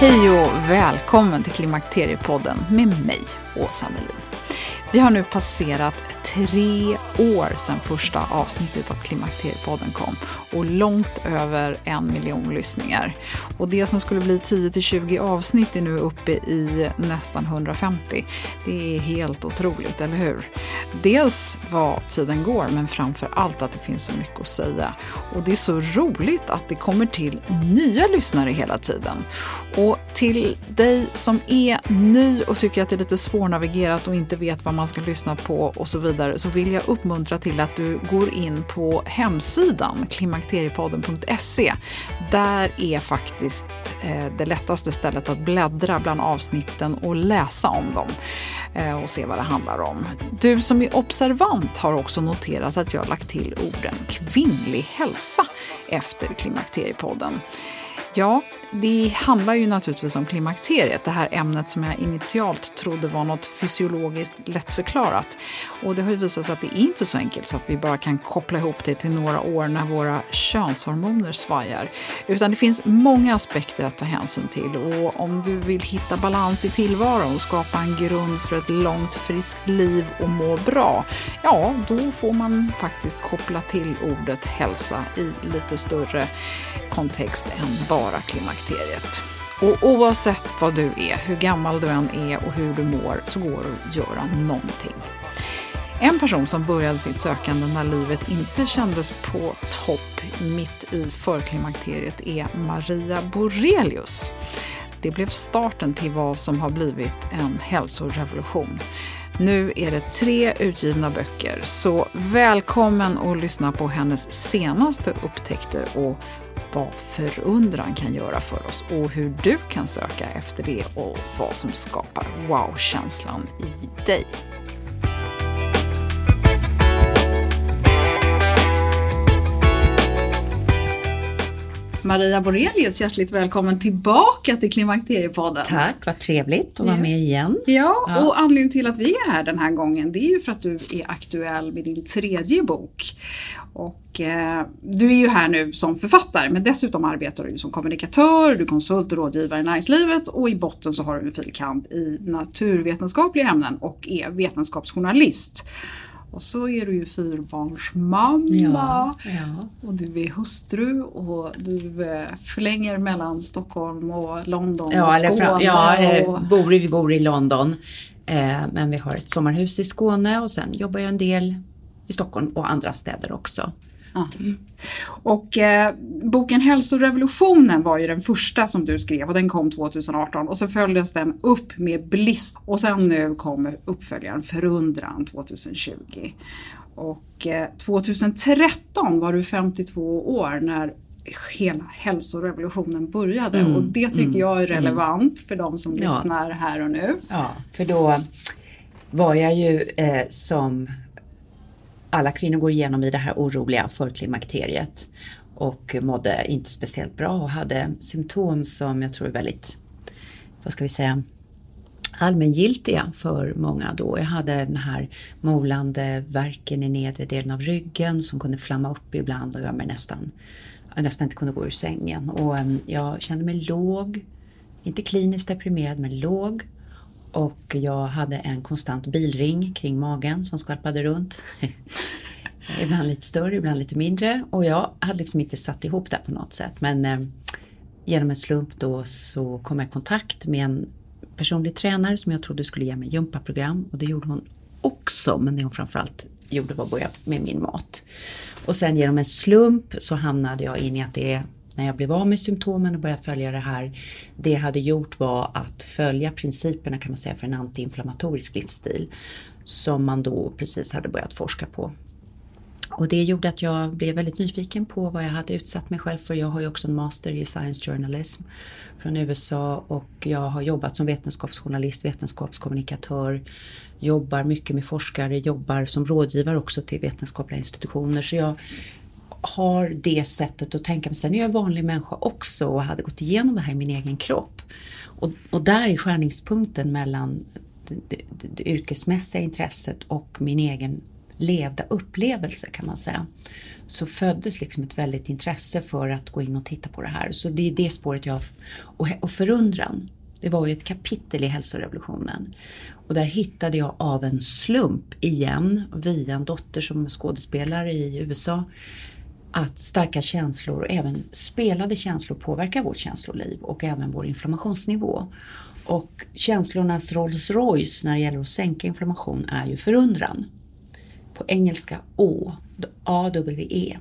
Hej och välkommen till Klimakteriepodden med mig, Åsa Melin. Vi har nu passerat tre år sedan första avsnittet av Klimakteriepodden kom och långt över en miljon lyssningar. Och det som skulle bli 10-20 avsnitt är nu uppe i nästan 150. Det är helt otroligt, eller hur? Dels vad tiden går, men framför allt att det finns så mycket att säga. Och det är så roligt att det kommer till nya lyssnare hela tiden. Och till dig som är ny och tycker att det är lite svårnavigerat och inte vet vad man ska lyssna på och så vidare så vill jag uppmuntra till att du går in på hemsidan klimakteriepodden.se. Där är faktiskt eh, det lättaste stället att bläddra bland avsnitten och läsa om dem eh, och se vad det handlar om. Du som är observant har också noterat att jag har lagt till orden kvinnlig hälsa efter Klimakteriepodden. Ja, det handlar ju naturligtvis om klimakteriet, det här ämnet som jag initialt trodde var något fysiologiskt lättförklarat. Och det har ju visat sig att det är inte så enkelt så att vi bara kan koppla ihop det till några år när våra könshormoner svajar. Utan det finns många aspekter att ta hänsyn till och om du vill hitta balans i tillvaron och skapa en grund för ett långt friskt liv och må bra, ja, då får man faktiskt koppla till ordet hälsa i lite större kontext än bara klimakteriet. Och oavsett vad du är, hur gammal du än är och hur du mår så går det att göra någonting. En person som började sitt sökande när livet inte kändes på topp mitt i förklimakteriet är Maria Borelius. Det blev starten till vad som har blivit en hälsorevolution. Nu är det tre utgivna böcker, så välkommen att lyssna på hennes senaste upptäckter och vad förundran kan göra för oss och hur du kan söka efter det och vad som skapar wow-känslan i dig. Maria Borelius, hjärtligt välkommen tillbaka till Klimakteriepodden. Tack, vad trevligt att vara med igen. Ja, och anledningen till att vi är här den här gången det är ju för att du är aktuell med din tredje bok. Och eh, du är ju här nu som författare men dessutom arbetar du som kommunikatör, du är konsult och rådgivare i näringslivet och i botten så har du en filkand i naturvetenskapliga ämnen och är vetenskapsjournalist. Och så är du ju fyrbarnsmamma Ja, ja. och du är hustru och du eh, förlänger mellan Stockholm och London Ja, och Skåne. fram, ja och, bor, vi bor i London. Eh, men vi har ett sommarhus i Skåne och sen jobbar jag en del i Stockholm och andra städer också. Ja. Och eh, boken Hälsorevolutionen var ju den första som du skrev och den kom 2018 och så följdes den upp med Bliss och sen nu kom uppföljaren Förundran 2020. Och eh, 2013 var du 52 år när hela hälsorevolutionen började Mm, och det tycker mm, jag är relevant för de som Ja. lyssnar här och nu. Ja, för då var jag ju eh, som alla kvinnor går igenom i det här oroliga förklimakteriet och mådde inte speciellt bra och hade symptom som jag tror är väldigt, vad ska vi säga, allmängiltiga för många då. Jag hade den här molande verken i nedre delen av ryggen som kunde flamma upp ibland och jag mig nästan, jag nästan inte kunde gå ur sängen. Och ehm, jag kände mig låg, inte kliniskt deprimerad men låg. Och jag hade en konstant bilring kring magen som skvalpade runt. ibland lite större, ibland lite mindre. Och jag hade liksom inte satt ihop det på något sätt. Men eh, genom en slump då så kom jag i kontakt med en personlig tränare som jag trodde skulle ge mig gympaprogram. Och det gjorde hon också. Men det hon framförallt gjorde var att börja med min mat. Och sen genom en slump så hamnade jag in i att det när jag blev av med symptomen och började följa det här, det jag hade gjort var att följa principerna kan man säga för en antiinflammatorisk livsstil som man då precis hade börjat forska på. Och det gjorde att jag blev väldigt nyfiken på vad jag hade utsatt mig själv för. Jag har ju också en master i science journalism från USA och jag har jobbat som vetenskapsjournalist, vetenskapskommunikatör, jobbar mycket med forskare, jobbar som rådgivare också till vetenskapliga institutioner. Så jag har det sättet att tänka. Men sen är jag en vanlig människa också och hade gått igenom det här i min egen kropp. Och, och där är skärningspunkten mellan det, det, det yrkesmässiga intresset och min egen levda upplevelse kan man säga. Så föddes liksom ett väldigt intresse för att gå in och titta på det här. Så det är det spåret jag... Och, och förundran, det var ju ett kapitel i hälsorevolutionen. Och där hittade jag av en slump igen, via en dotter som skådespelare i USA, att starka känslor och även spelade känslor påverkar vårt känsloliv och även vår inflammationsnivå. Och känslornas Rolls Royce när det gäller att sänka inflammation är ju förundran. På engelska Å, A-W-E.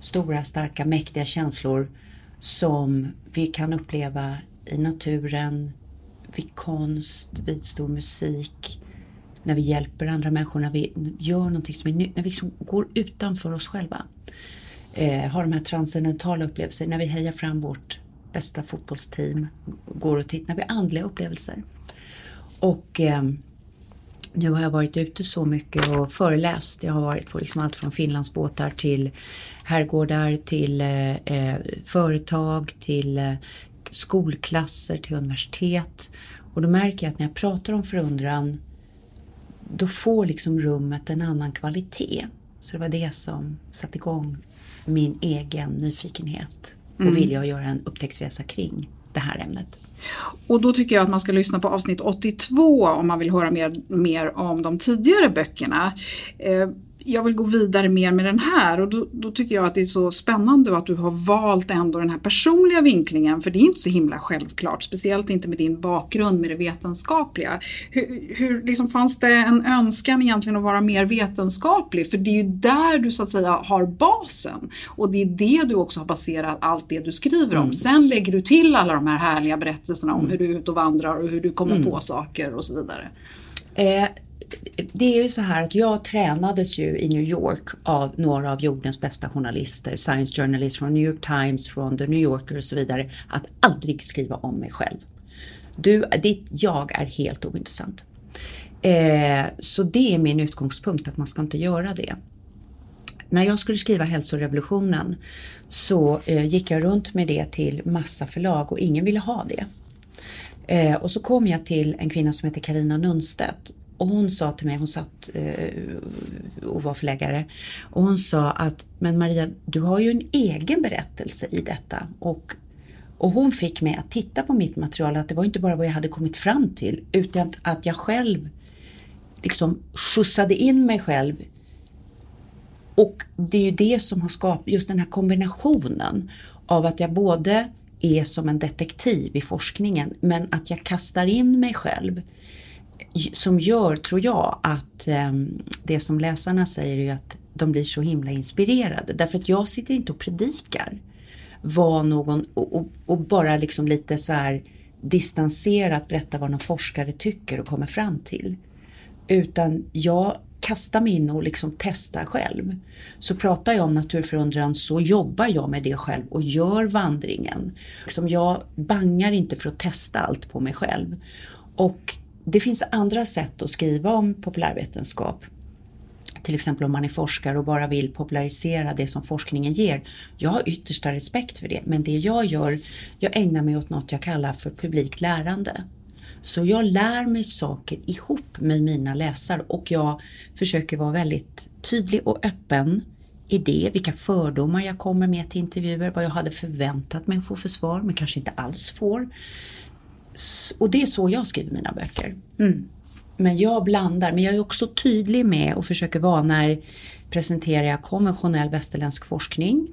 Stora, starka, mäktiga känslor som vi kan uppleva i naturen, vid konst, vid stor musik, när vi hjälper andra människor, när vi gör någonting som är nytt, när vi liksom går utanför oss själva. Eh, har de här transcendentala upplevelser, när vi hejar fram vårt bästa fotbollsteam, går och tittar, när vi har andliga upplevelser. Och eh, nu har jag varit ute så mycket och föreläst. Jag har varit på liksom allt från Finlandsbåtar till herrgårdar, till eh, eh, företag, till eh, skolklasser, till universitet. Och då märker jag att när jag pratar om förundran då får liksom rummet en annan kvalitet. Så det var det som satte igång min egen nyfikenhet och Mm. vilja att göra en upptäcktsresa kring det här ämnet. Och då tycker jag att man ska lyssna på avsnitt 82 om man vill höra mer, mer om de tidigare böckerna. Eh, jag vill gå vidare mer med den här och då, då tycker jag att det är så spännande att du har valt ändå den här personliga vinklingen för det är inte så himla självklart, speciellt inte med din bakgrund med det vetenskapliga. Hur, hur liksom fanns det en önskan egentligen att vara mer vetenskaplig? För det är ju där du så att säga har basen och det är det du också har baserat allt det du skriver om. Sen lägger du till alla de här härliga berättelserna om hur du är ute och vandrar och hur du kommer på saker och så vidare. Eh, det är ju så här att jag tränades ju i New York av några av jordens bästa journalister, science journalists från New York Times, från The New Yorker och så vidare, att aldrig skriva om mig själv. Du, ditt jag är helt ointressant. Eh, så det är min utgångspunkt, att man ska inte göra det. När jag skulle skriva hälsorevolutionen så eh, gick jag runt med det till massa förlag och ingen ville ha det. Eh, och så kom jag till en kvinna som heter Karina Nunstedt och hon sa till mig, hon satt eh, och var förläggare, och hon sa att men Maria, du har ju en egen berättelse i detta. Och, och hon fick mig att titta på mitt material, att det var inte bara vad jag hade kommit fram till, utan att jag själv liksom skjutsade in mig själv och det är ju det som har skapat just den här kombinationen av att jag både är som en detektiv i forskningen men att jag kastar in mig själv som gör, tror jag, att eh, det som läsarna säger är att de blir så himla inspirerade. Därför att jag sitter inte och predikar vad någon och, och, och bara liksom lite så här distanserat berätta vad någon forskare tycker och kommer fram till. Utan jag kastar mig in och liksom testar själv. Så pratar jag om naturförundran så jobbar jag med det själv och gör vandringen. Liksom jag bangar inte för att testa allt på mig själv. Och det finns andra sätt att skriva om populärvetenskap. Till exempel om man är forskare och bara vill popularisera det som forskningen ger. Jag har yttersta respekt för det, men det jag gör, jag ägnar mig åt något jag kallar för publikt lärande. Så jag lär mig saker ihop med mina läsare och jag försöker vara väldigt tydlig och öppen i det, vilka fördomar jag kommer med till intervjuer, vad jag hade förväntat mig att få för svar men kanske inte alls får. Och det är så jag skriver mina böcker. Mm. Men jag blandar, men jag är också tydlig med och försöker vara när presenterar jag konventionell västerländsk forskning.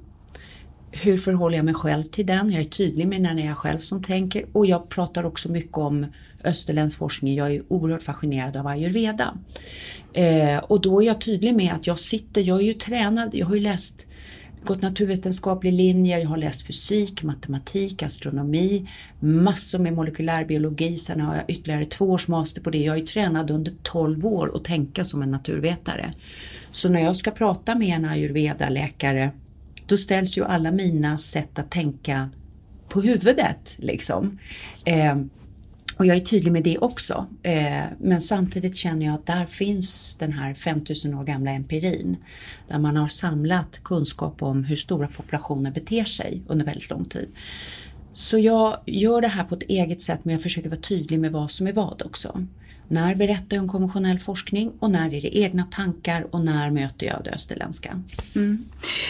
Hur förhåller jag mig själv till den? Jag är tydlig med när det är jag själv som tänker och jag pratar också mycket om österländsk forskning. Jag är oerhört fascinerad av ayurveda. Eh, och då är jag tydlig med att jag sitter, jag är ju tränad, jag har ju läst gått naturvetenskaplig linje, jag har läst fysik, matematik, astronomi, massor med molekylärbiologi, sen har jag ytterligare två års master på det. Jag är tränad under 12 år att tänka som en naturvetare. Så när jag ska prata med en ayurveda-läkare då ställs ju alla mina sätt att tänka på huvudet liksom. Ehm, och jag är tydlig med det också. Eh, men samtidigt känner jag att där finns den här 5000 år gamla empirin. Där man har samlat kunskap om hur stora populationer beter sig under väldigt lång tid. Så jag gör det här på ett eget sätt men jag försöker vara tydlig med vad som är vad också. När berättar jag om konventionell forskning och när är det egna tankar och när möter jag det österländska? Mm.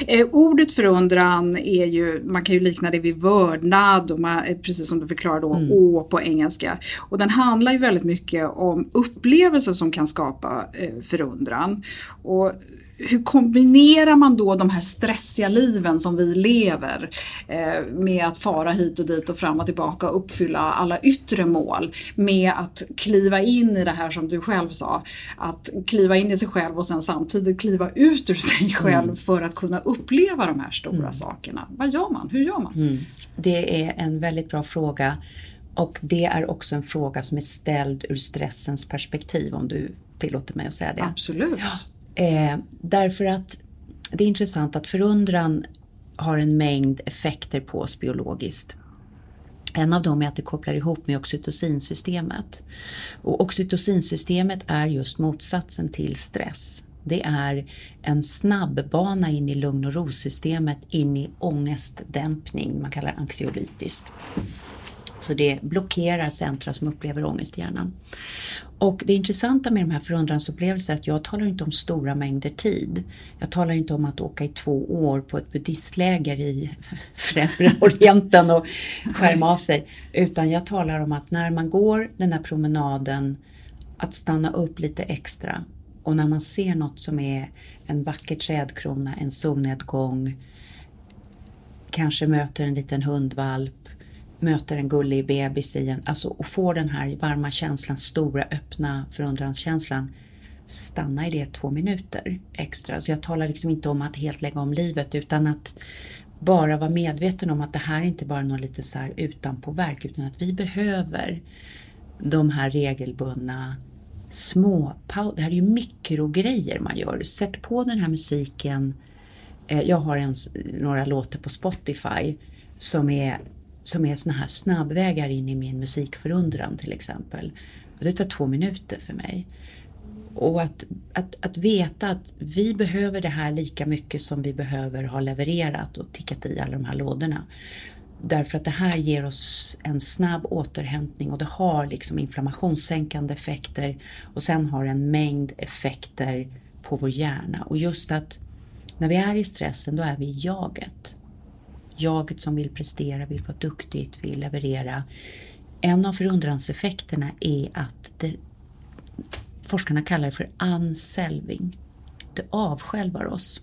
Eh, ordet förundran är ju, man kan ju likna det vid vördnad och man, precis som du förklarade då, mm. å på engelska. Och den handlar ju väldigt mycket om upplevelser som kan skapa eh, förundran. Och hur kombinerar man då de här stressiga liven som vi lever eh, med att fara hit och dit och fram och tillbaka och uppfylla alla yttre mål med att kliva in i det här som du själv sa, att kliva in i sig själv och sen samtidigt kliva ut ur sig själv mm. för att kunna uppleva de här stora mm. sakerna. Vad gör man? Hur gör man? Mm. Det är en väldigt bra fråga och det är också en fråga som är ställd ur stressens perspektiv om du tillåter mig att säga det. Absolut. Ja. Eh, därför att det är intressant att förundran har en mängd effekter på oss biologiskt. En av dem är att det kopplar ihop med oxytocinsystemet. Och oxytocinsystemet är just motsatsen till stress. Det är en snabbbana in i lugn och ro-systemet, in i ångestdämpning, man kallar det anxiolytiskt. Så det blockerar centra som upplever ångest i hjärnan. Och det intressanta med de här förundransupplevelserna är att jag talar inte om stora mängder tid. Jag talar inte om att åka i två år på ett buddhistläger i Främre Orienten och skärma av sig. Utan jag talar om att när man går den här promenaden att stanna upp lite extra och när man ser något som är en vacker trädkrona, en solnedgång, kanske möter en liten hundvalp möter en gullig bebis i en, alltså och får den här varma känslan, stora öppna förundranskänslan, stanna i det två minuter extra. Så jag talar liksom inte om att helt lägga om livet utan att bara vara medveten om att det här är inte bara något lite så här utanpåverk utan att vi behöver de här regelbundna små Det här är ju mikrogrejer man gör. Sätt på den här musiken. Eh, jag har ens några låtar på Spotify som är som är såna här snabbvägar in i min musikförundran till exempel. Och det tar två minuter för mig. Och att, att, att veta att vi behöver det här lika mycket som vi behöver ha levererat och tickat i alla de här lådorna. Därför att det här ger oss en snabb återhämtning och det har liksom inflammationssänkande effekter och sen har en mängd effekter på vår hjärna. Och just att när vi är i stressen då är vi i jaget jaget som vill prestera, vill vara duktigt, vill leverera. En av förundranseffekterna är att det, forskarna kallar det för unselving. Det avskälvar oss.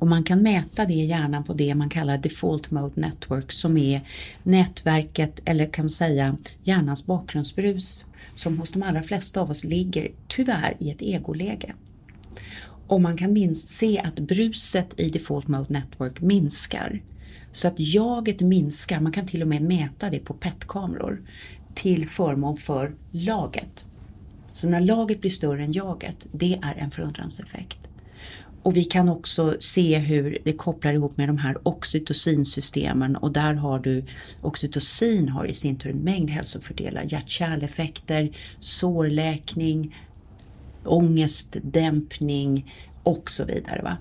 Och man kan mäta det i hjärnan på det man kallar default mode network som är nätverket, eller kan man säga hjärnans bakgrundsbrus som hos de allra flesta av oss ligger tyvärr i ett egoläge. Och man kan minst se att bruset i Default Mode Network minskar. Så att jaget minskar, man kan till och med mäta det på PET-kameror till förmån för laget. Så när laget blir större än jaget, det är en förundranseffekt. Och vi kan också se hur det kopplar ihop med de här oxytocinsystemen och där har du oxytocin har i sin tur en mängd hälsofördelar, hjärt-kärleffekter, sårläkning, ångestdämpning och så vidare. Va?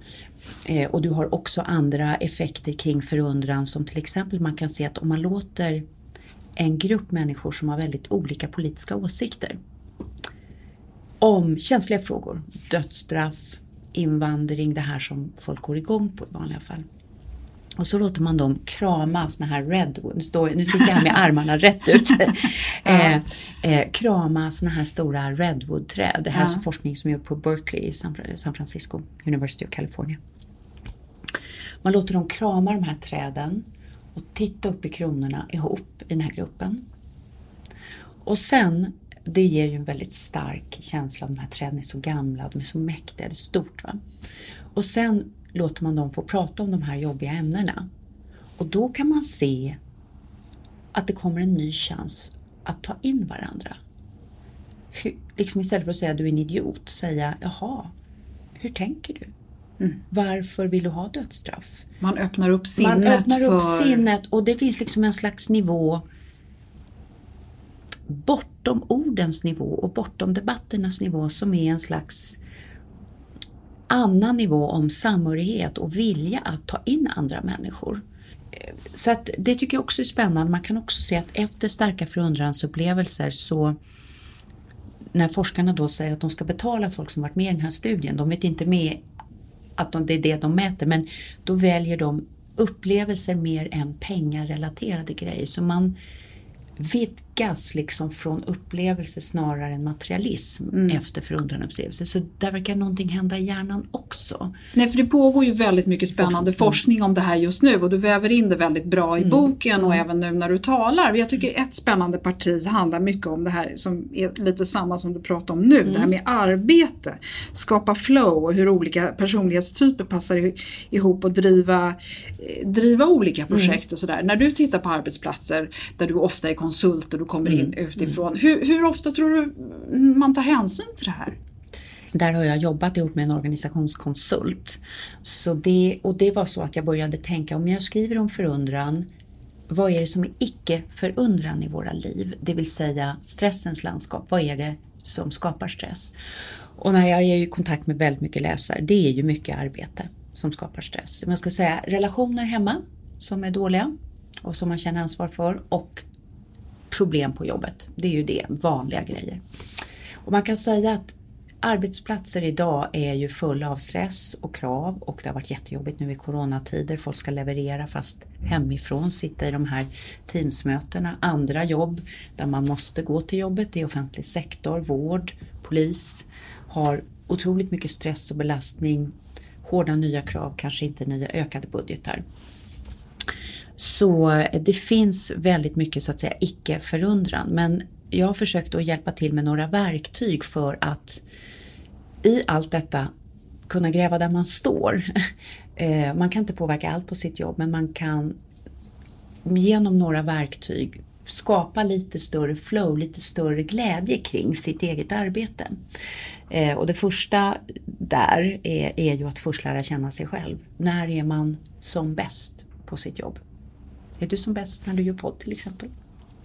Eh, och du har också andra effekter kring förundran som till exempel man kan se att om man låter en grupp människor som har väldigt olika politiska åsikter om känsliga frågor, dödsstraff, invandring, det här som folk går igång på i vanliga fall. Och så låter man dem krama såna här redwood, nu, står, nu sitter jag här med armarna rätt ut, eh, eh, krama såna här stora redwoodträd. Det här är ja. forskning som görs på Berkeley i San, San Francisco, University of California. Man låter dem krama de här träden och titta upp i kronorna ihop i den här gruppen. Och sen det ger ju en väldigt stark känsla av de här träden är så gamla, de är så mäktiga, det är stort. Va? Och sen låter man dem få prata om de här jobbiga ämnena. Och då kan man se att det kommer en ny chans att ta in varandra. Hur, liksom istället för att säga du är en idiot, säga jaha, hur tänker du? Mm. Varför vill du ha dödsstraff? Man öppnar upp sinnet. Man öppnar för... upp sinnet och det finns liksom en slags nivå bortom ordens nivå och bortom debatternas nivå som är en slags annan nivå om samhörighet och vilja att ta in andra människor. Så att det tycker jag också är spännande. Man kan också se att efter starka förundransupplevelser så när forskarna då säger att de ska betala folk som varit med i den här studien, de vet inte med att de, det är det de mäter, men då väljer de upplevelser mer än pengarelaterade grejer. Så man vidgas liksom från upplevelse snarare än materialism mm. efter förundranupplevelser. Så där verkar någonting hända i hjärnan också. Nej, för det pågår ju väldigt mycket spännande forskning, forskning om det här just nu och du väver in det väldigt bra i mm. boken och mm. även nu när du talar. Jag tycker ett spännande parti handlar mycket om det här som är lite samma som du pratar om nu, det här mm. med arbete, skapa flow och hur olika personlighetstyper passar ihop och driva, eh, driva olika mm. projekt och sådär. När du tittar på arbetsplatser där du ofta är konsult och du kommer in mm. utifrån. Hur, hur ofta tror du man tar hänsyn till det här? Där har jag jobbat ihop med en organisationskonsult. Så det, och det var så att jag började tänka om jag skriver om förundran, vad är det som är icke-förundran i våra liv? Det vill säga stressens landskap, vad är det som skapar stress? Och när jag är i kontakt med väldigt mycket läsare, det är ju mycket arbete som skapar stress. Man ska säga relationer hemma som är dåliga och som man känner ansvar för och problem på jobbet. Det är ju det, vanliga grejer. Och man kan säga att arbetsplatser idag är ju fulla av stress och krav och det har varit jättejobbigt nu i coronatider. Folk ska leverera fast hemifrån, sitta i de här Teamsmötena. Andra jobb där man måste gå till jobbet i offentlig sektor, vård, polis har otroligt mycket stress och belastning, hårda nya krav, kanske inte nya ökade budgetar. Så det finns väldigt mycket så att säga icke-förundran. Men jag har försökt att hjälpa till med några verktyg för att i allt detta kunna gräva där man står. Eh, man kan inte påverka allt på sitt jobb men man kan genom några verktyg skapa lite större flow, lite större glädje kring sitt eget arbete. Eh, och det första där är, är ju att först lära känna sig själv. När är man som bäst på sitt jobb? Är du som bäst när du gör podd till exempel?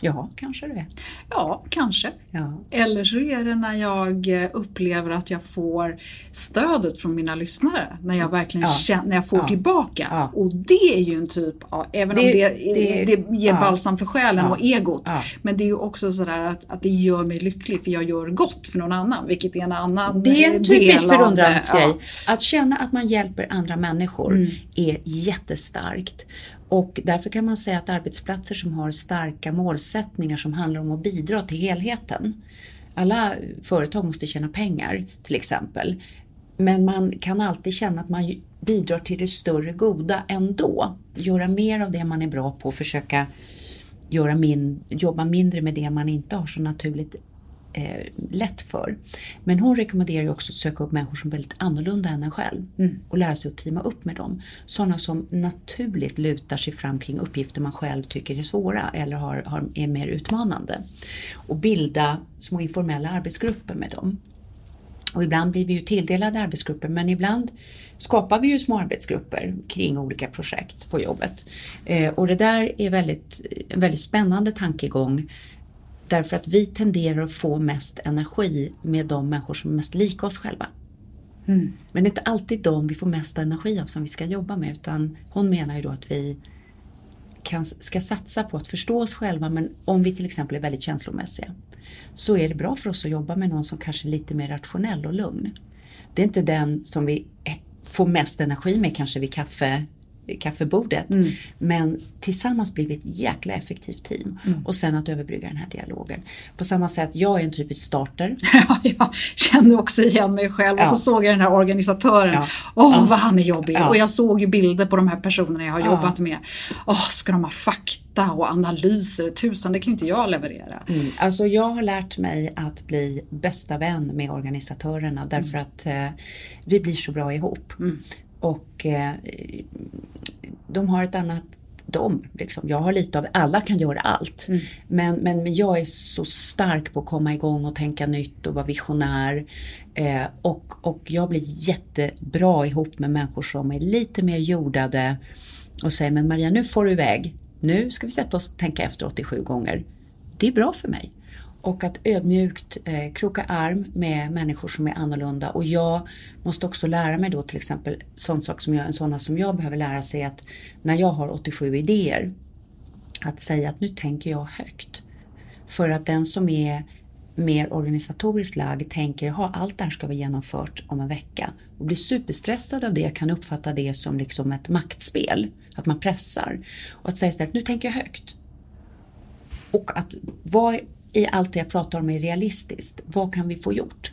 Ja, kanske det är. Ja, kanske. Ja. Eller så är det när jag eh, upplever att jag får stödet från mina lyssnare. När jag verkligen ja. känner, när jag får ja. tillbaka. Och det är ju en typ av, även det, om det, det, det ger balsam för själen och egot. Men det är ju också sådär att, att det gör mig lycklig för jag gör gott för någon annan. Vilket är en annan Det är en typisk förundransgrej. Att känna att man hjälper andra människor mm. är jättestarkt. Och därför kan man säga att arbetsplatser som har starka målsättningar som handlar om att bidra till helheten. Alla företag måste tjäna pengar till exempel. Men man kan alltid känna att man bidrar till det större goda ändå. Göra mer av det man är bra på, försöka göra min, jobba mindre med det man inte har så naturligt eh, lätt för. Men hon rekommenderar ju också att söka upp människor som är väldigt annorlunda än en själv och lära sig att teama upp med dem. Sådana som naturligt lutar sig fram kring uppgifter man själv tycker är svåra eller har, har, är mer utmanande. Och bilda små informella arbetsgrupper med dem. Och ibland blir vi ju tilldelade arbetsgrupper men ibland skapar vi ju små arbetsgrupper kring olika projekt på jobbet. Eh, och det där är väldigt, en väldigt spännande tankegång därför att vi tenderar att få mest energi med de människor som är mest lika oss själva. Men det är inte alltid de vi får mest energi av som vi ska jobba med utan hon menar ju då att vi kan, ska satsa på att förstå oss själva men om vi till exempel är väldigt känslomässiga så är det bra för oss att jobba med någon som kanske är lite mer rationell och lugn. Det är inte den som vi får mest energi med kanske vid kaffe, kaffebordet. Men tillsammans blir vi ett jäkla effektivt team. Och sen att överbrygga den här dialogen. På samma sätt, jag är en typisk starter. Ja, jag kände också igen mig själv och Ja. så såg jag den här organisatören. Ja. Åh, Ja. vad han är jobbig. Och jag såg ju bilder på de här personerna jag har jobbat med. Åh, ska de ha fakta och analyser? Tusan, det kan ju inte jag leverera. Mm. Alltså jag har lärt mig att bli bästa vän med organisatörerna därför att eh, vi blir så bra ihop. Och eh, de har ett annat de, liksom. Jag har lite av, alla kan göra allt. Men, men, men jag är så stark på att komma igång och tänka nytt och vara visionär. Eh, och, och jag blir jättebra ihop med människor som är lite mer jordade och säger men Maria nu får du iväg. Nu ska vi sätta oss och tänka efter 87 gånger. Det är bra för mig. Och att ödmjukt eh, kroka arm med människor som är annorlunda. Och jag måste också lära mig då till exempel sån sak som jag, en sådana som jag behöver lära sig att när jag har 87 idéer att säga att nu tänker jag högt. För att den som är mer organisatoriskt lagd tänker ha allt det här ska vara genomfört om en vecka och blir superstressad av det kan uppfatta det som liksom ett maktspel, att man pressar. Och att säga istället, nu tänker jag högt. Och att vad i allt det jag pratar om är realistiskt, vad kan vi få gjort?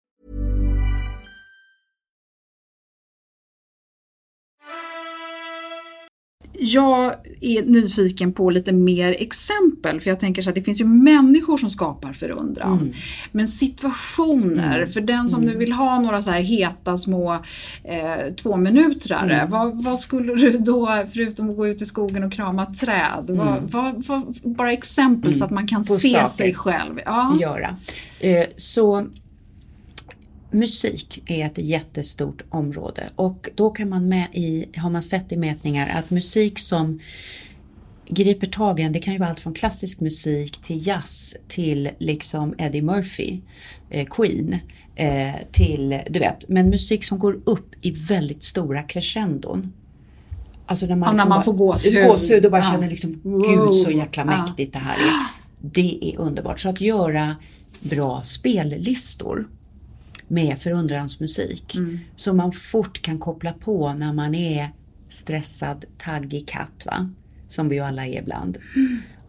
Jag är nyfiken på lite mer exempel för jag tänker så här, det finns ju människor som skapar förundran. Men situationer, för den som nu vill ha några så här heta små eh, tvåminutrare, vad, vad skulle du då, förutom att gå ut i skogen och krama träd, vad, vad, vad, bara exempel så att man kan På se saker. sig själv. Ja. göra. Eh, så musik är ett jättestort område och då kan man med i, har man sett i mätningar att musik som griper tag i en, det kan ju vara allt från klassisk musik till jazz till liksom Eddie Murphy, eh, Queen, eh, till, du vet, men musik som går upp i väldigt stora crescendon. Alltså när man, Ja, när liksom man bara- får gåshud. gåshud och bara Ja. känner liksom, gud så jäkla Ja. mäktigt det här är. Det är underbart. Så att göra bra spellistor med förundransmusik Mm. som man fort kan koppla på när man är stressad, taggig katt, va? som vi ju alla är ibland.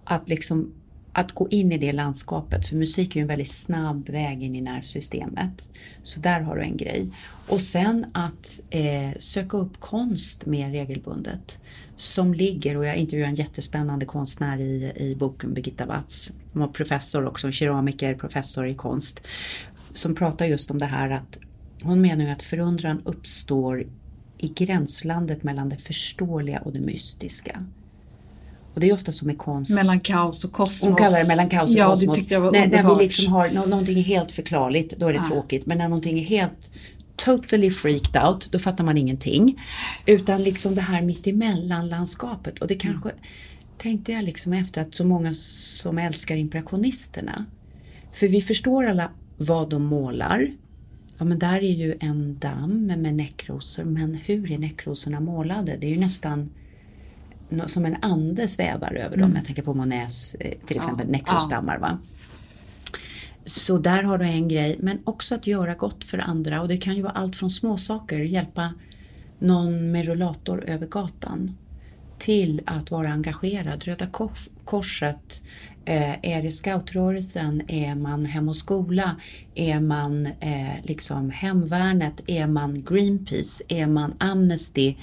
Att liksom att gå in i det landskapet, för musik är ju en väldigt snabb väg in i nervsystemet. Så där har du en grej. Och sen att eh, söka upp konst mer regelbundet. Som ligger, och jag intervjuar en jättespännande konstnär i, i boken, Birgitta Watz. Hon var professor också, keramiker, professor i konst. Som pratar just om det här att hon menar ju att förundran uppstår i gränslandet mellan det förståeliga och det mystiska. Och det är ofta som med konst. Mellan kaos och kosmos. Hon kallar det mellan kaos och ja, kosmos. Det jag var när, när vi liksom har nå- någonting helt förklarligt, då är det Ja. tråkigt. Men när någonting är helt totally freaked out, då fattar man ingenting. Utan liksom det här mittemellan landskapet. Och det kanske tänkte jag liksom efter att så många som älskar impressionisterna. För vi förstår alla vad de målar. Ja men där är ju en damm med näckrosor, men hur är näckrosorna målade? Det är ju nästan som en ande svävar över dem. Jag tänker på Monets eh, till exempel näckrosdammar. Va? Så där har du en grej, men också att göra gott för andra och det kan ju vara allt från småsaker, hjälpa någon med rullator över gatan till att vara engagerad. Röda kors, Korset, är det scoutrörelsen, är man Hem och skola, är man eh, liksom Hemvärnet, är man Greenpeace, är man Amnesty.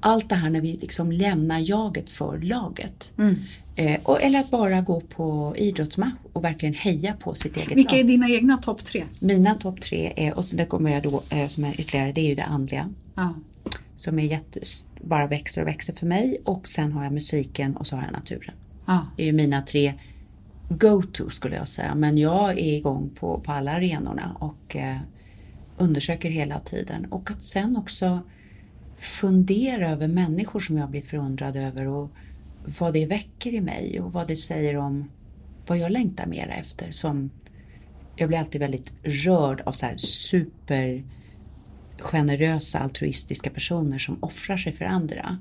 Allt det här när vi liksom lämnar jaget för laget. Eh, och, eller att bara gå på idrottsmatch och verkligen heja på sitt eget Vilka lag. är dina egna topp tre? Mina topp tre är, och så det kommer jag då eh, som är ytterligare, det är ju det andliga. Ja. Som är jätte, bara växer och växer för mig. Och sen har jag musiken och så har jag naturen. Ja. Det är ju mina tre go-to skulle jag säga. Men jag är igång på, på alla arenorna och eh, undersöker hela tiden. Och att sen också fundera över människor som jag blir förundrad över och vad det väcker i mig och vad det säger om vad jag längtar mera efter. Som, jag blir alltid väldigt rörd av så här super generösa altruistiska personer som offrar sig för andra.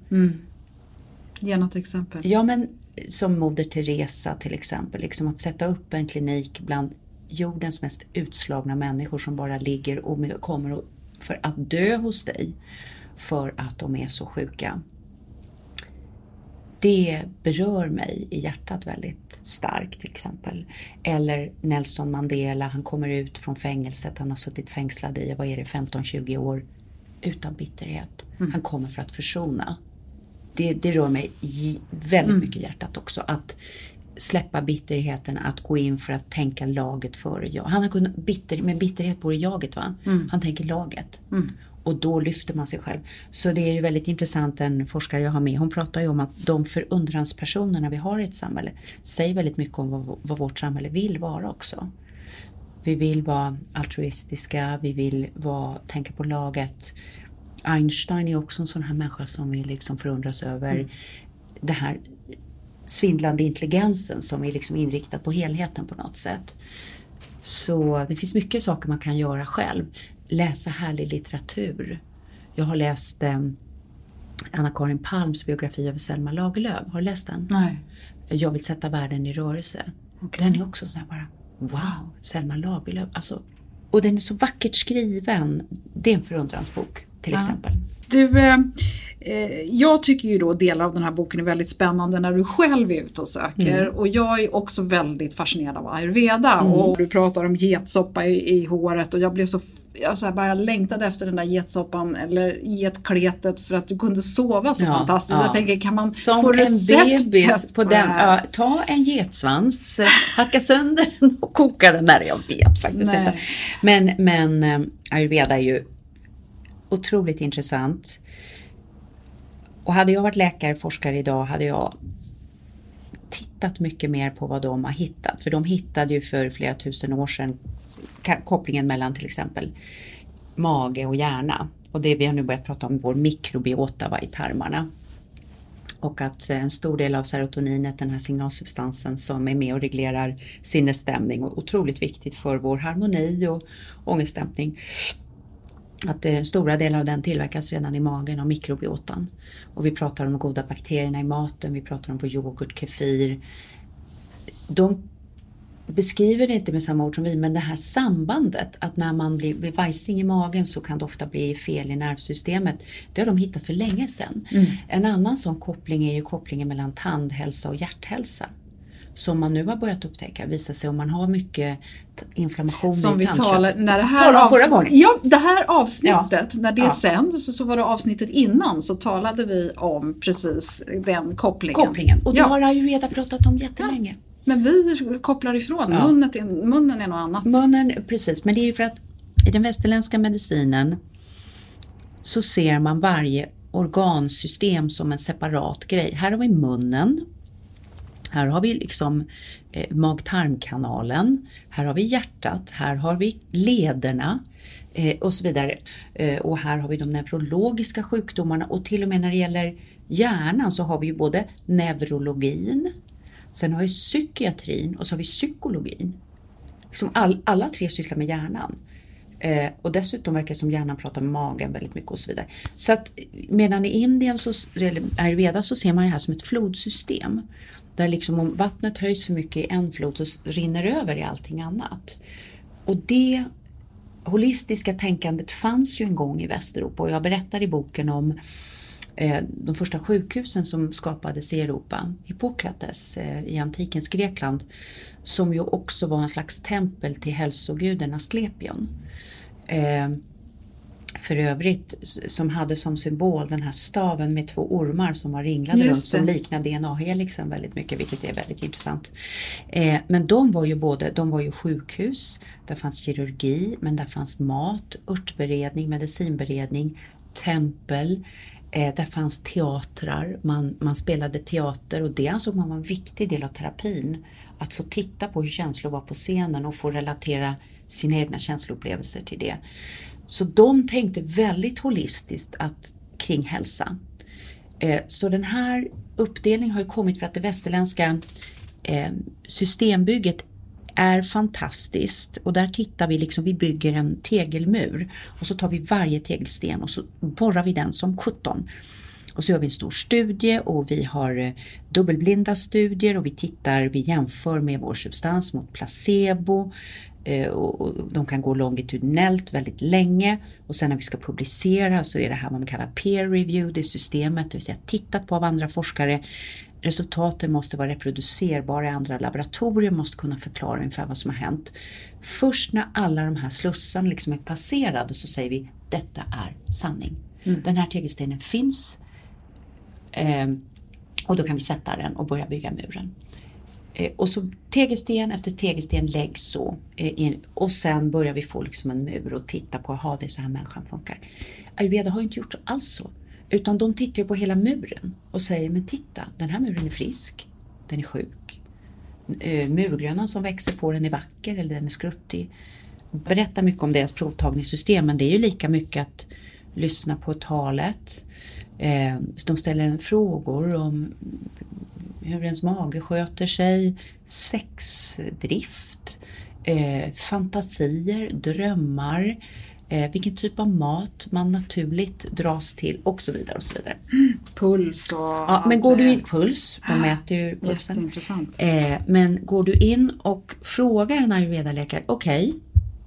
Ge något exempel. Ja, men som Moder Teresa till exempel, liksom att sätta upp en klinik bland jordens mest utslagna människor som bara ligger och kommer för att dö hos dig för att de är så sjuka. Det berör mig i hjärtat väldigt starkt till exempel. Eller Nelson Mandela, han kommer ut från fängelset, han har suttit fängslad i, vad är det, 15-20 år utan bitterhet. Han kommer för att försona det, det rör mig väldigt mycket i hjärtat också. Att släppa bitterheten, att gå in för att tänka laget före jag. Han har kunnat, bitter, med bitterhet bor i jaget va? Han tänker laget. Och då lyfter man sig själv. Så det är ju väldigt intressant, en forskare jag har med, hon pratar ju om att de förundranspersonerna vi har i ett samhälle säger väldigt mycket om vad, vad vårt samhälle vill vara också. Vi vill vara altruistiska, vi vill vara, tänka på laget. Einstein är också en sån här människa som vi liksom förundras över det här svindlande intelligensen som är liksom inriktad på helheten på något sätt. Så det finns mycket saker man kan göra själv. Läsa härlig litteratur. Jag har läst eh, Anna-Karin Palms biografi över Selma Lagerlöf. Har du läst den? Nej. Jag vill sätta världen i rörelse. Den är också sån här bara, wow, Selma Lagerlöf. Alltså, och den är så vackert skriven. Det är en förundransbok till exempel. Du, eh, eh, jag tycker ju då delar av den här boken är väldigt spännande när du själv är ute och söker. Mm. Och jag är också väldigt fascinerad av ayurveda. Mm. Och du pratar om getsoppa i, i håret och jag blev så, jag så här bara längtade efter den där getsoppan eller getkletet för att du kunde sova så Ja, fantastiskt. ja. Jag tänker, kan man Som få en receptet bebis på det den. Ja, ta en getsvans, hacka sönder den och koka den. Nej, jag vet faktiskt Nej. inte. Men, men eh, ayurveda är ju otroligt intressant. Och hade jag varit läkare, forskare idag hade jag tittat mycket mer på vad de har hittat. För de hittade ju för flera tusen år sedan kopplingen mellan till exempel mage och hjärna. Och det vi har nu börjat prata om vår mikrobiota va, i tarmarna. Och att eh, en stor del av serotoninet, den här signalsubstansen som är med och reglerar sinnesstämning och otroligt viktigt för vår harmoni och ångestdämpning. Att eh, stora delar av den tillverkas redan i magen av mikrobiotan. Och vi pratar om de goda bakterierna i maten, vi pratar om vår yoghurt, kefir. De beskriver det inte med samma ord som vi, men det här sambandet att när man blir, blir vajsing i magen så kan det ofta bli fel i nervsystemet. Det har de hittat för länge sedan. Mm. En annan sån koppling är ju kopplingen mellan tandhälsa och hjärthälsa. Som man nu har börjat upptäcka visar sig om man har mycket inflammation Som i vi talade, när det här, Talade om förra gången. Ja, det här avsnittet, när det Ja. sänds så, var det avsnittet innan så talade vi om precis den kopplingen. Kopplingen. Och det ja. har ayurveda pratat om jättelänge. Men vi kopplar ifrån, Ja. munnen, är, munnen är något annat. Munnen, precis, men det är ju för att i den västerländska medicinen så ser man varje organsystem som en separat grej. Här har vi munnen. Här har vi liksom eh, mag-tarmkanalen. Här har vi hjärtat. Här har vi lederna eh, och så vidare. Eh, och här har vi de neurologiska sjukdomarna och till och med när det gäller hjärnan så har vi ju både neurologin, sen har vi psykiatrin och så har vi psykologin. Liksom all, alla tre sysslar med hjärnan. Eh, och dessutom verkar det som hjärnan pratar med magen väldigt mycket och så vidare. Så att medan i Indien, så, eller ayurveda, så ser man det här som ett flodsystem. Där liksom om vattnet höjs för mycket i en flod så rinner det över i allting annat. Och det holistiska tänkandet fanns ju en gång i Västeuropa och jag berättar i boken om eh, de första sjukhusen som skapades i Europa, Hippokrates eh, i antikens Grekland, som ju också var en slags tempel till hälsoguden Asklepion. Eh, för övrigt som hade som symbol den här staven med två ormar som var ringlade Just runt som det. liknar DNA-helixen väldigt mycket, vilket är väldigt intressant. Eh, men de var ju både, de var ju sjukhus, där fanns kirurgi, men där fanns mat, örtberedning, medicinberedning, tempel, eh, där fanns teatrar, man, man spelade teater och det ansåg man var en viktig del av terapin. Att få titta på hur känslor var på scenen och få relatera sina egna känsloupplevelser till det. Så de tänkte väldigt holistiskt att, kring hälsa. Eh, så den här uppdelningen har ju kommit för att det västerländska eh, systembygget är fantastiskt och där tittar vi liksom, vi bygger en tegelmur och så tar vi varje tegelsten och så borrar vi den som 17. Och så gör vi en stor studie och vi har eh, dubbelblinda studier och vi tittar, vi jämför med vår substans mot placebo och och de kan gå longitudinellt väldigt länge och sen när vi ska publicera så är det här vad man kallar peer review, det systemet, det vill säga tittat på av andra forskare. Resultaten måste vara reproducerbara i andra laboratorier, måste kunna förklara ungefär vad som har hänt. Först när alla de här slussarna liksom är passerade så säger vi detta är sanning. Den här tegelstenen finns eh, och då kan vi sätta den och börja bygga muren. Eh, och så tegelsten efter tegelsten läggs så eh, in, och sen börjar vi få liksom en mur och titta på, jaha det är så här människan funkar. Ayurveda har ju inte gjort alls så. Utan de tittar ju på hela muren och säger, men titta, den här muren är frisk, den är sjuk. Eh, murgrönan som växer på den är vacker eller den är skruttig. Berättar mycket om deras provtagningssystem men det är ju lika mycket att lyssna på talet. Eh, de ställer frågor om hur ens mage sköter sig, sexdrift, eh, fantasier, drömmar, eh, vilken typ av mat man naturligt dras till och så vidare. och så vidare. Puls och... Ja, men går du in, puls, de mäter ju pulsen. Jätteintressant. Eh, men går du in och frågar en ayurveda-läkare, okej,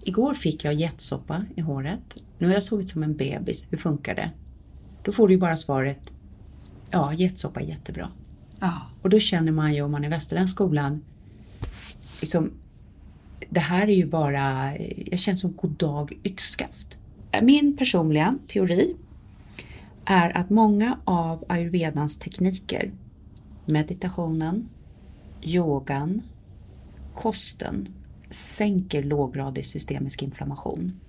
igår fick jag getsoppa i håret, nu har jag sovit som en bebis, hur funkar det? Då får du ju bara svaret, ja, getsoppa är jättebra. Ja. Och då känner man ju om man är i västerländsk skolan, liksom, det här är ju bara, jag känner som god dag yxskaft. Min personliga teori är att många av ayurvedans tekniker, meditationen, yogan, kosten, sänker låggradig systemisk inflammation.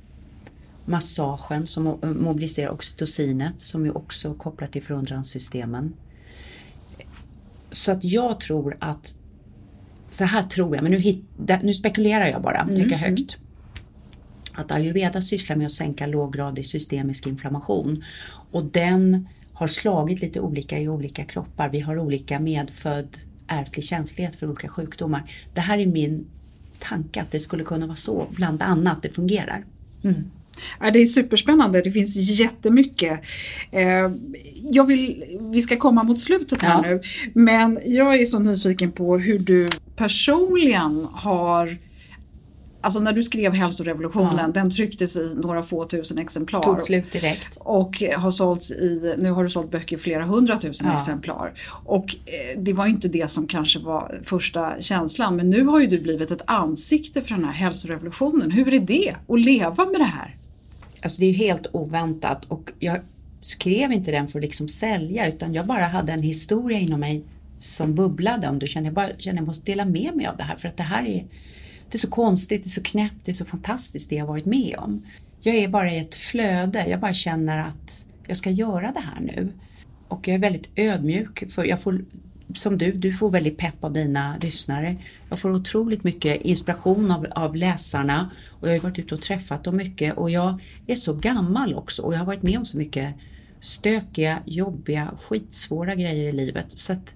Massagen som mobiliserar oxytocinet som ju också kopplar till förundranssystemen. Så att jag tror att, så här tror jag, men nu, hit, nu spekulerar jag bara, tycker högt. Att ayurveda sysslar med att sänka låggradig systemisk inflammation och den har slagit lite olika i olika kroppar. Vi har olika medfödd ärftlig känslighet för olika sjukdomar. Det här är min tanke att det skulle kunna vara så, bland annat det fungerar. Ja, det är superspännande, det finns jättemycket. Eh, jag vill, vi ska komma mot slutet här Ja. nu, men jag är så nyfiken på hur du personligen har Alltså när du skrev hälsorevolutionen, Ja. den trycktes i några få tusen exemplar. Tog slut direkt. Och har sålts i, nu har du sålt böcker i flera hundratusen Ja. exemplar. Och eh, det var ju inte det som kanske var första känslan men nu har ju du blivit ett ansikte för den här hälsorevolutionen. Hur är det att leva med det här? Alltså det är ju helt oväntat och jag skrev inte den för att liksom sälja utan jag bara hade en historia inom mig som bubblade om du känner. Jag bara känner jag måste dela med mig av det här för att det här är, det är så konstigt, det är så knäppt, det är så fantastiskt det jag varit med om. Jag är bara i ett flöde, jag bara känner att jag ska göra det här nu. Och jag är väldigt ödmjuk för jag får som du, du får väldigt pepp av dina lyssnare. Jag får otroligt mycket inspiration av, av läsarna och jag har varit ute och träffat dem mycket och jag är så gammal också och jag har varit med om så mycket stökiga, jobbiga, skitsvåra grejer i livet. Så att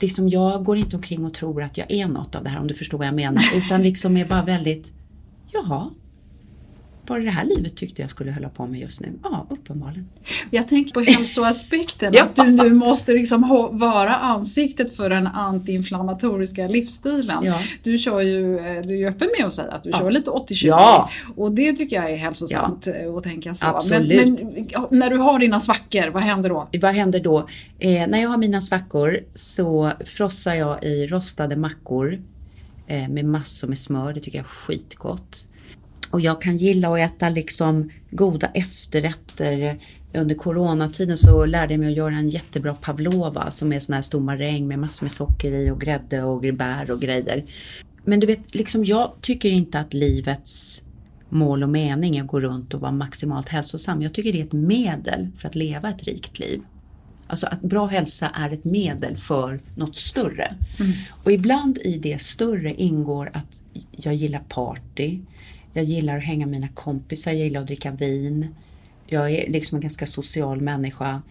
liksom jag går inte omkring och tror att jag är något av det här om du förstår vad jag menar utan liksom är bara väldigt, jaha, var det det här livet tyckte jag skulle hålla på med just nu? Ja, uppenbarligen. Jag tänker på hälsoaspekten, Ja. att du nu måste liksom ha, vara ansiktet för den antiinflammatoriska livsstilen. Ja. Du kör ju, eh, du är ju öppen med att säga att du Ja. kör lite 80-20 Ja. och det tycker jag är hälsosamt eh, att tänka så. Absolut. Men, men när du har dina svackor, vad händer då? Vad händer då? Eh, när jag har mina svackor så frossar jag i rostade mackor eh, med massor med smör. Det tycker jag är skitgott. Och jag kan gilla att äta liksom goda efterrätter. Under coronatiden så lärde jag mig att göra en jättebra pavlova som är sån här stor maräng med massor med socker i och grädde och bär och grejer. Men du vet, liksom jag tycker inte att livets mål och mening är att gå runt och vara maximalt hälsosam. Jag tycker det är ett medel för att leva ett rikt liv. Alltså att bra hälsa är ett medel för något större. Och ibland i det större ingår att jag gillar party, jag gillar att hänga med mina kompisar, jag gillar att dricka vin. Jag är liksom en ganska social människa.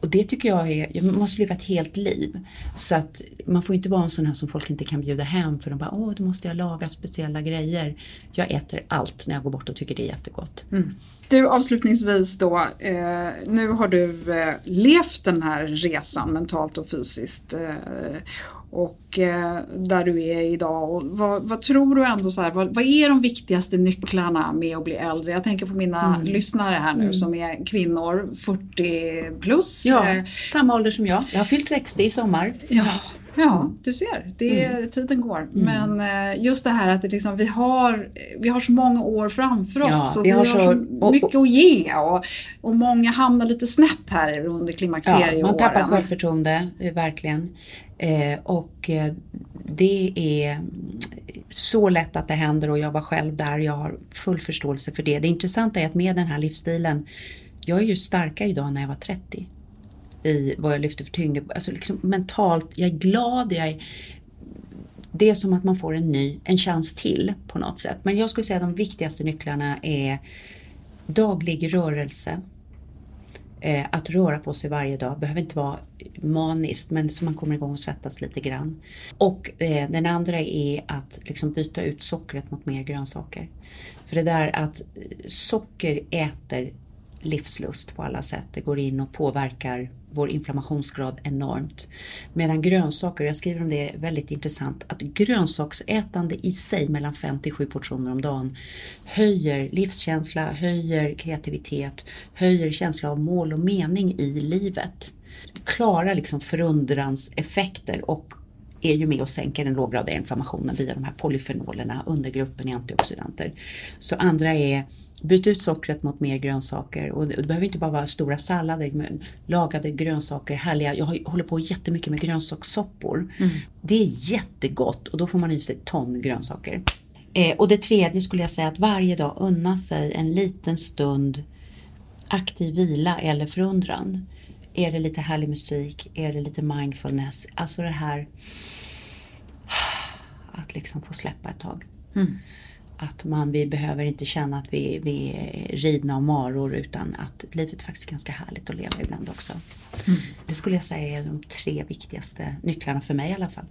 Och det tycker jag är, jag måste leva ett helt liv. Så att man får inte vara en sån här som folk inte kan bjuda hem för de bara, åh, då måste jag laga speciella grejer. Jag äter allt när jag går bort och tycker det är jättegott. Mm. Du avslutningsvis då, eh, nu har du eh, levt den här resan mentalt och fysiskt eh, och eh, där du är idag. Och vad, vad tror du ändå så här, vad, vad är de viktigaste nycklarna med att bli äldre? Jag tänker på mina lyssnare här nu som är kvinnor 40 plus. Ja, Eh, samma ålder som jag. Jag har fyllt 60 i sommar. Ja, ja du ser, det, tiden går. Men eh, just det här att det liksom, vi, har, vi har så många år framför oss Ja, och vi vi, har så- så och- mycket att ge och, och många hamnar lite snett här under Ja, klimakterieåren. man tappar självförtroende, eh, verkligen. Eh, och eh, det är mm, så lätt att det händer och jag var själv där. Jag har full förståelse för det. Det intressanta är att med den här livsstilen, jag är ju starkare idag när jag var 30 i vad jag lyfter för tyngd. Alltså liksom mentalt, jag är glad, jag är, det är som att man får en ny, en chans till på något sätt. Men jag skulle säga att de viktigaste nycklarna är daglig rörelse. Eh, att röra på sig varje dag behöver inte vara maniskt men så man kommer igång och svettas lite grann. Och eh, den andra är att liksom byta ut sockret mot mer grönsaker. För det där att socker äter livslust på alla sätt. Det går in och påverkar vår inflammationsgrad enormt. Medan grönsaker, jag skriver om det väldigt intressant, att grönsaksätande i sig mellan 5 till 7 portioner om dagen höjer livskänsla, höjer kreativitet, höjer känsla av mål och mening i livet. Klarar liksom förundranseffekter och är ju med och sänker den låggradiga inflammationen via de här polyfenolerna, undergruppen i antioxidanter. Så andra är byt ut sockret mot mer grönsaker och det, behöver inte bara vara stora sallader, men lagade grönsaker, härliga. Jag håller på jättemycket med grönsakssoppor. Det är jättegott och då får man i sig ton grönsaker. Eh, och det tredje skulle jag säga att varje dag unna sig en liten stund aktiv vila eller förundran. Är det lite härlig musik? Är det lite mindfulness? Alltså det här att liksom få släppa ett tag. Att man, vi behöver inte känna att vi, vi är ridna av maror utan att livet är faktiskt ganska härligt att leva ibland också. Det skulle jag säga är de tre viktigaste nycklarna för mig i alla fall.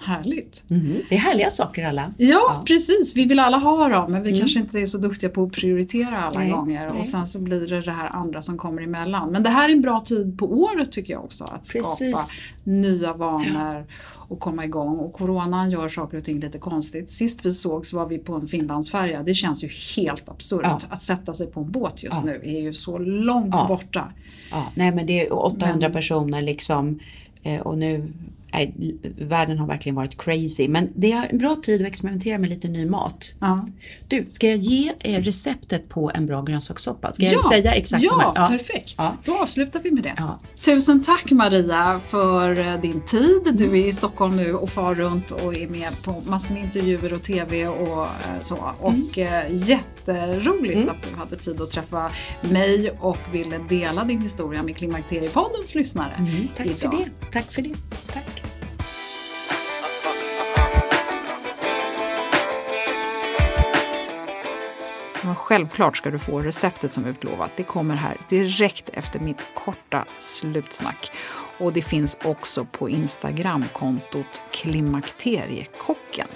Härligt. Mm. Det är härliga saker alla. Ja, ja, precis. Vi vill alla ha dem men vi mm. kanske inte är så duktiga på att prioritera alla Nej. gånger Nej. och sen så blir det det här andra som kommer emellan. Men det här är en bra tid på året tycker jag också att precis. skapa nya vanor ja. och komma igång. Och coronan gör saker och ting lite konstigt. Sist vi såg så var vi på en Finlandsfärja. Det känns ju helt absurt. Ja. Att sätta sig på en båt just nu är ju så långt borta. Ja, nej men det är 800 men, personer liksom eh, och nu Nej, världen har verkligen varit crazy. Men det är en bra tid att experimentera med lite ny mat. Ja. Du, ska jag ge receptet på en bra grönsakssoppa? Ska jag ja, säga exakt? Ja, ja. perfekt. Ja. Då avslutar vi med det. Tusen tack Maria för eh, din tid. Du är i Stockholm nu och far runt och är med på massor med intervjuer och TV och eh, så. Och mm. jätteroligt mm. att du hade tid att träffa mig och ville dela din historia med Klimakteriepoddens lyssnare. Mm, tack idag. för det. Tack för det. Tack. Självklart ska du få receptet som utlovat. Det kommer här direkt efter mitt korta slutsnack. Och det finns också på Instagramkontot Klimakteriekocken.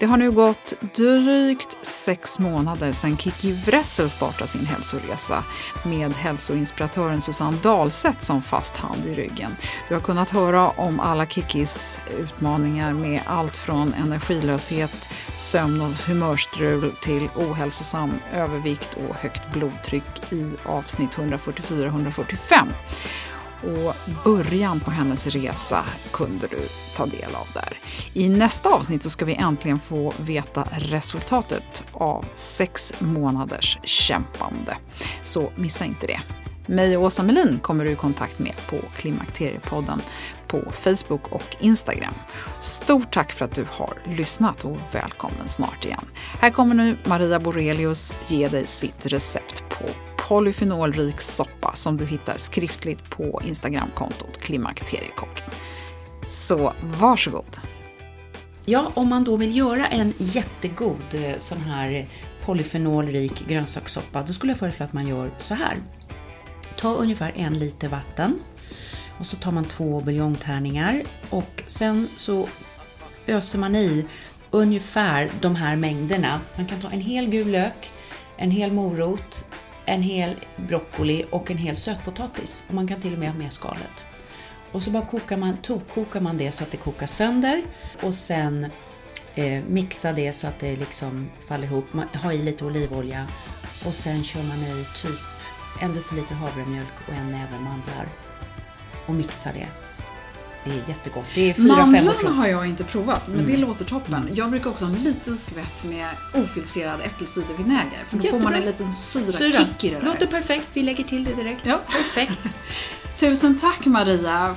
Det har nu gått drygt sex månader sedan Kiki Wressel startade sin hälsoresa med hälsoinspiratören Susanne Dahlseth som fast hand i ryggen. Du har kunnat höra om alla Kikis utmaningar med allt från energilöshet, sömn och humörstrul till ohälsosam övervikt och högt blodtryck i avsnitt 144-145. Och början på hennes resa kunde du ta del av där. I nästa avsnitt så ska vi äntligen få veta resultatet av sex månaders kämpande. Så missa inte det. Mig och Åsa Melin kommer du i kontakt med på Klimakteriepodden på Facebook och Instagram. Stort tack för att du har lyssnat och välkommen snart igen. Här kommer nu Maria Borelius ge dig sitt recept på polyfenolrik soppa som du hittar skriftligt på Instagramkontot klimakteriekock. Så varsågod! Ja, om man då vill göra en jättegod eh, sån här polyfenolrik grönsakssoppa, då skulle jag föreslå att man gör så här. Ta ungefär en liter vatten och så tar man två buljongtärningar och sen så öser man i ungefär de här mängderna. Man kan ta en hel gul lök, en hel morot, en hel broccoli och en hel sötpotatis. Och man kan till och med ha med skalet. Och så bara kokar man, tokkokar man det så att det kokar sönder och sen eh, mixa det så att det liksom faller ihop. Man har i lite olivolja och sen kör man i typ en deciliter havremjölk och en näve mandlar och mixar det. Det är jättegott. Det är fyra, Mandlarna har jag inte provat, men mm. det låter toppen. Jag brukar också ha en liten skvätt med ofiltrerad äppelcidervinäger. För då Jättebra. får man en liten syra, syra. kick i det där. Låter perfekt. Vi lägger till det direkt. Ja. Perfekt. Tusen tack Maria.